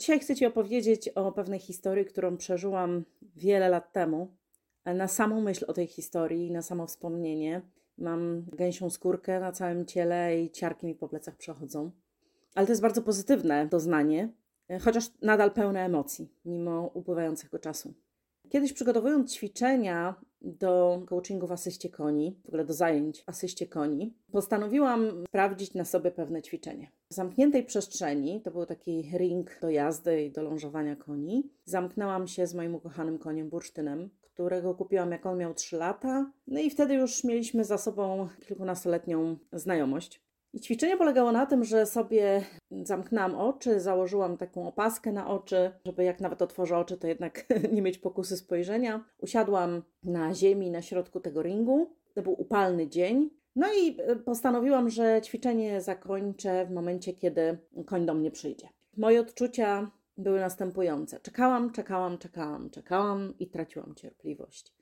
Dzisiaj chcę Ci opowiedzieć o pewnej historii, którą przeżyłam wiele lat temu. Na samą myśl o tej historii, na samo wspomnienie, mam gęsią skórkę na całym ciele i ciarki mi po plecach przechodzą. Ale to jest bardzo pozytywne doznanie, chociaż nadal pełne emocji, mimo upływającego czasu. Kiedyś przygotowując ćwiczenia do coachingu w asyście koni, w ogóle do zajęć asyście koni, postanowiłam sprawdzić na sobie pewne ćwiczenie. W zamkniętej przestrzeni, to był taki ring do jazdy i do lążowania koni, zamknęłam się z moim ukochanym koniem bursztynem, którego kupiłam jak on miał 3 lata. No i wtedy już mieliśmy za sobą kilkunastoletnią znajomość. I ćwiczenie polegało na tym, że sobie zamknęłam oczy, założyłam taką opaskę na oczy, żeby jak nawet otworzę oczy, to jednak nie mieć pokusy spojrzenia. Usiadłam na ziemi na środku tego ringu. To był upalny dzień. No i e, postanowiłam, że ćwiczenie zakończę w momencie, kiedy koń do mnie przyjdzie. Moje odczucia były następujące. Czekałam, czekałam, czekałam, czekałam i traciłam cierpliwość.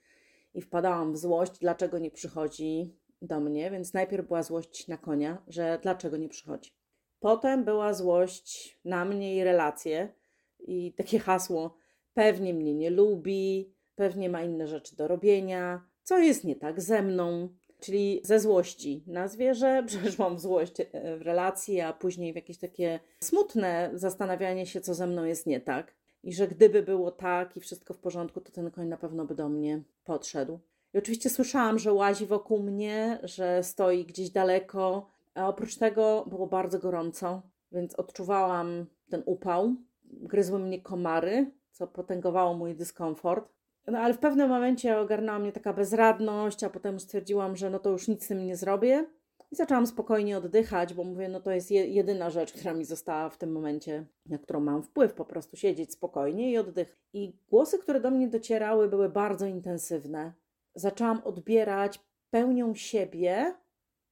I wpadałam w złość, dlaczego nie przychodzi, do mnie, więc najpierw była złość na konia, że dlaczego nie przychodzi. Potem była złość na mnie i relacje i takie hasło: pewnie mnie nie lubi, pewnie ma inne rzeczy do robienia, co jest nie tak ze mną. Czyli ze złości na zwierzę w złość e, w relacji, a później w jakieś takie smutne zastanawianie się, co ze mną jest nie tak. I że gdyby było tak i wszystko w porządku, to ten koń na pewno by do mnie podszedł. I oczywiście słyszałam, że łazi wokół mnie, że stoi gdzieś daleko, a oprócz tego było bardzo gorąco, więc odczuwałam ten upał. Gryzły mnie komary, co potęgowało mój dyskomfort. No ale w pewnym momencie ogarnęła mnie taka bezradność, a potem stwierdziłam, że no to już nic z tym nie zrobię. I zaczęłam spokojnie oddychać, bo mówię, no to jest jedyna rzecz, która mi została w tym momencie, na którą mam wpływ, po prostu siedzieć spokojnie i oddychać. I głosy, które do mnie docierały, były bardzo intensywne zaczęłam odbierać pełnią siebie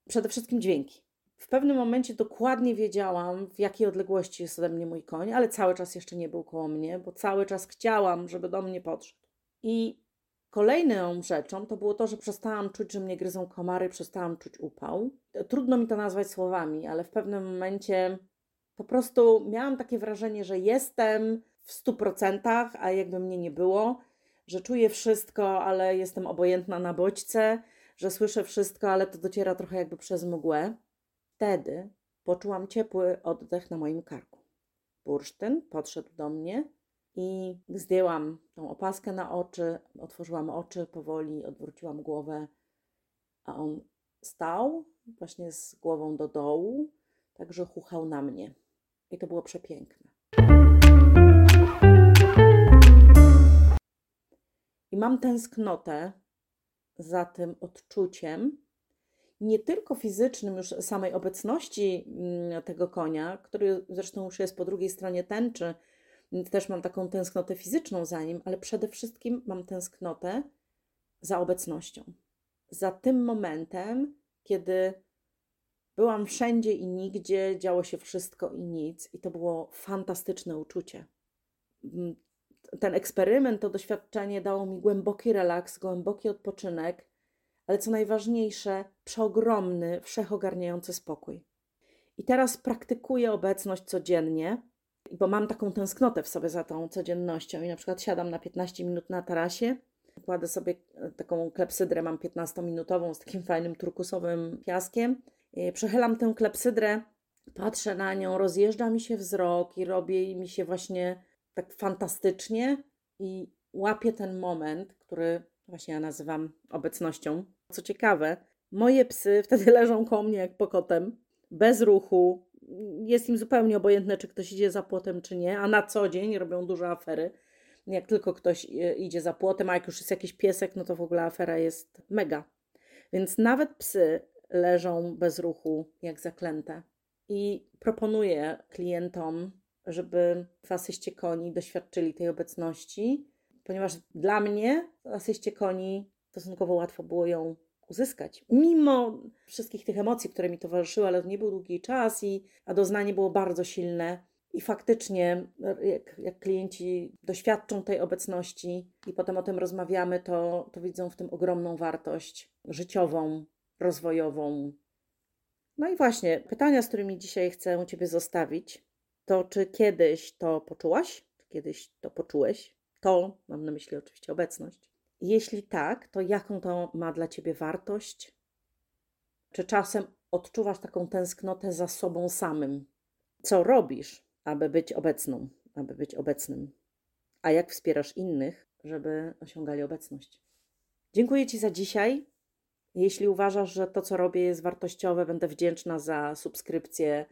przede wszystkim dźwięki. W pewnym momencie dokładnie wiedziałam, w jakiej odległości jest ode mnie mój koń, ale cały czas jeszcze nie był koło mnie, bo cały czas chciałam, żeby do mnie podszedł. I kolejną rzeczą to było to, że przestałam czuć, że mnie gryzą komary, przestałam czuć upał. Trudno mi to nazwać słowami, ale w pewnym momencie po prostu miałam takie wrażenie, że jestem w stu procentach, a jakby mnie nie było że czuję wszystko, ale jestem obojętna na bodźce, że słyszę wszystko, ale to dociera trochę jakby przez mgłę. Wtedy poczułam ciepły oddech na moim karku. Bursztyn podszedł do mnie i zdjęłam tą opaskę na oczy, otworzyłam oczy powoli, odwróciłam głowę, a on stał właśnie z głową do dołu, także chuchał na mnie. I to było przepiękne. I mam tęsknotę za tym odczuciem, nie tylko fizycznym, już samej obecności mm, tego konia, który zresztą już jest po drugiej stronie tęczy, też mam taką tęsknotę fizyczną za nim, ale przede wszystkim mam tęsknotę za obecnością. Za tym momentem, kiedy byłam wszędzie i nigdzie, działo się wszystko i nic, i to było fantastyczne uczucie. Ten eksperyment, to doświadczenie dało mi głęboki relaks, głęboki odpoczynek, ale co najważniejsze, przeogromny, wszechogarniający spokój. I teraz praktykuję obecność codziennie, bo mam taką tęsknotę w sobie za tą codziennością i na przykład siadam na 15 minut na tarasie, kładę sobie taką klepsydrę, mam 15-minutową z takim fajnym turkusowym piaskiem, przechylam tę klepsydrę, patrzę na nią, rozjeżdża mi się wzrok i robi mi się właśnie tak fantastycznie i łapię ten moment, który właśnie ja nazywam obecnością. Co ciekawe, moje psy wtedy leżą koło mnie jak pokotem, bez ruchu. Jest im zupełnie obojętne, czy ktoś idzie za płotem, czy nie, a na co dzień robią duże afery. Jak tylko ktoś e, idzie za płotem, a jak już jest jakiś piesek, no to w ogóle afera jest mega. Więc nawet psy leżą bez ruchu, jak zaklęte. I proponuję klientom żeby w asyście koni doświadczyli tej obecności. ponieważ dla mnie asyście koni stosunkowo łatwo było ją uzyskać. Mimo wszystkich tych emocji, które mi towarzyszyły, ale to nie był długi czas, i, a doznanie było bardzo silne. I faktycznie, jak, jak klienci doświadczą tej obecności i potem o tym rozmawiamy, to, to widzą w tym ogromną wartość życiową, rozwojową. No i właśnie, pytania, z którymi dzisiaj chcę Ciebie zostawić, to czy kiedyś to poczułaś? Czy kiedyś to poczułeś? To mam na myśli oczywiście obecność. Jeśli tak, to jaką to ma dla Ciebie wartość? Czy czasem odczuwasz taką tęsknotę za sobą samym? Co robisz, aby być obecną, aby być obecnym? A jak wspierasz innych, żeby osiągali obecność? Dziękuję Ci za dzisiaj. Jeśli uważasz, że to, co robię, jest wartościowe, będę wdzięczna za subskrypcję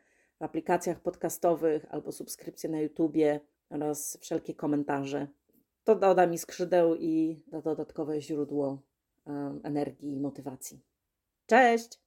aplikacjach podcastowych albo subskrypcję na YouTubie oraz wszelkie komentarze. To doda mi skrzydeł i to dodatkowe źródło energii i motywacji. Cześć!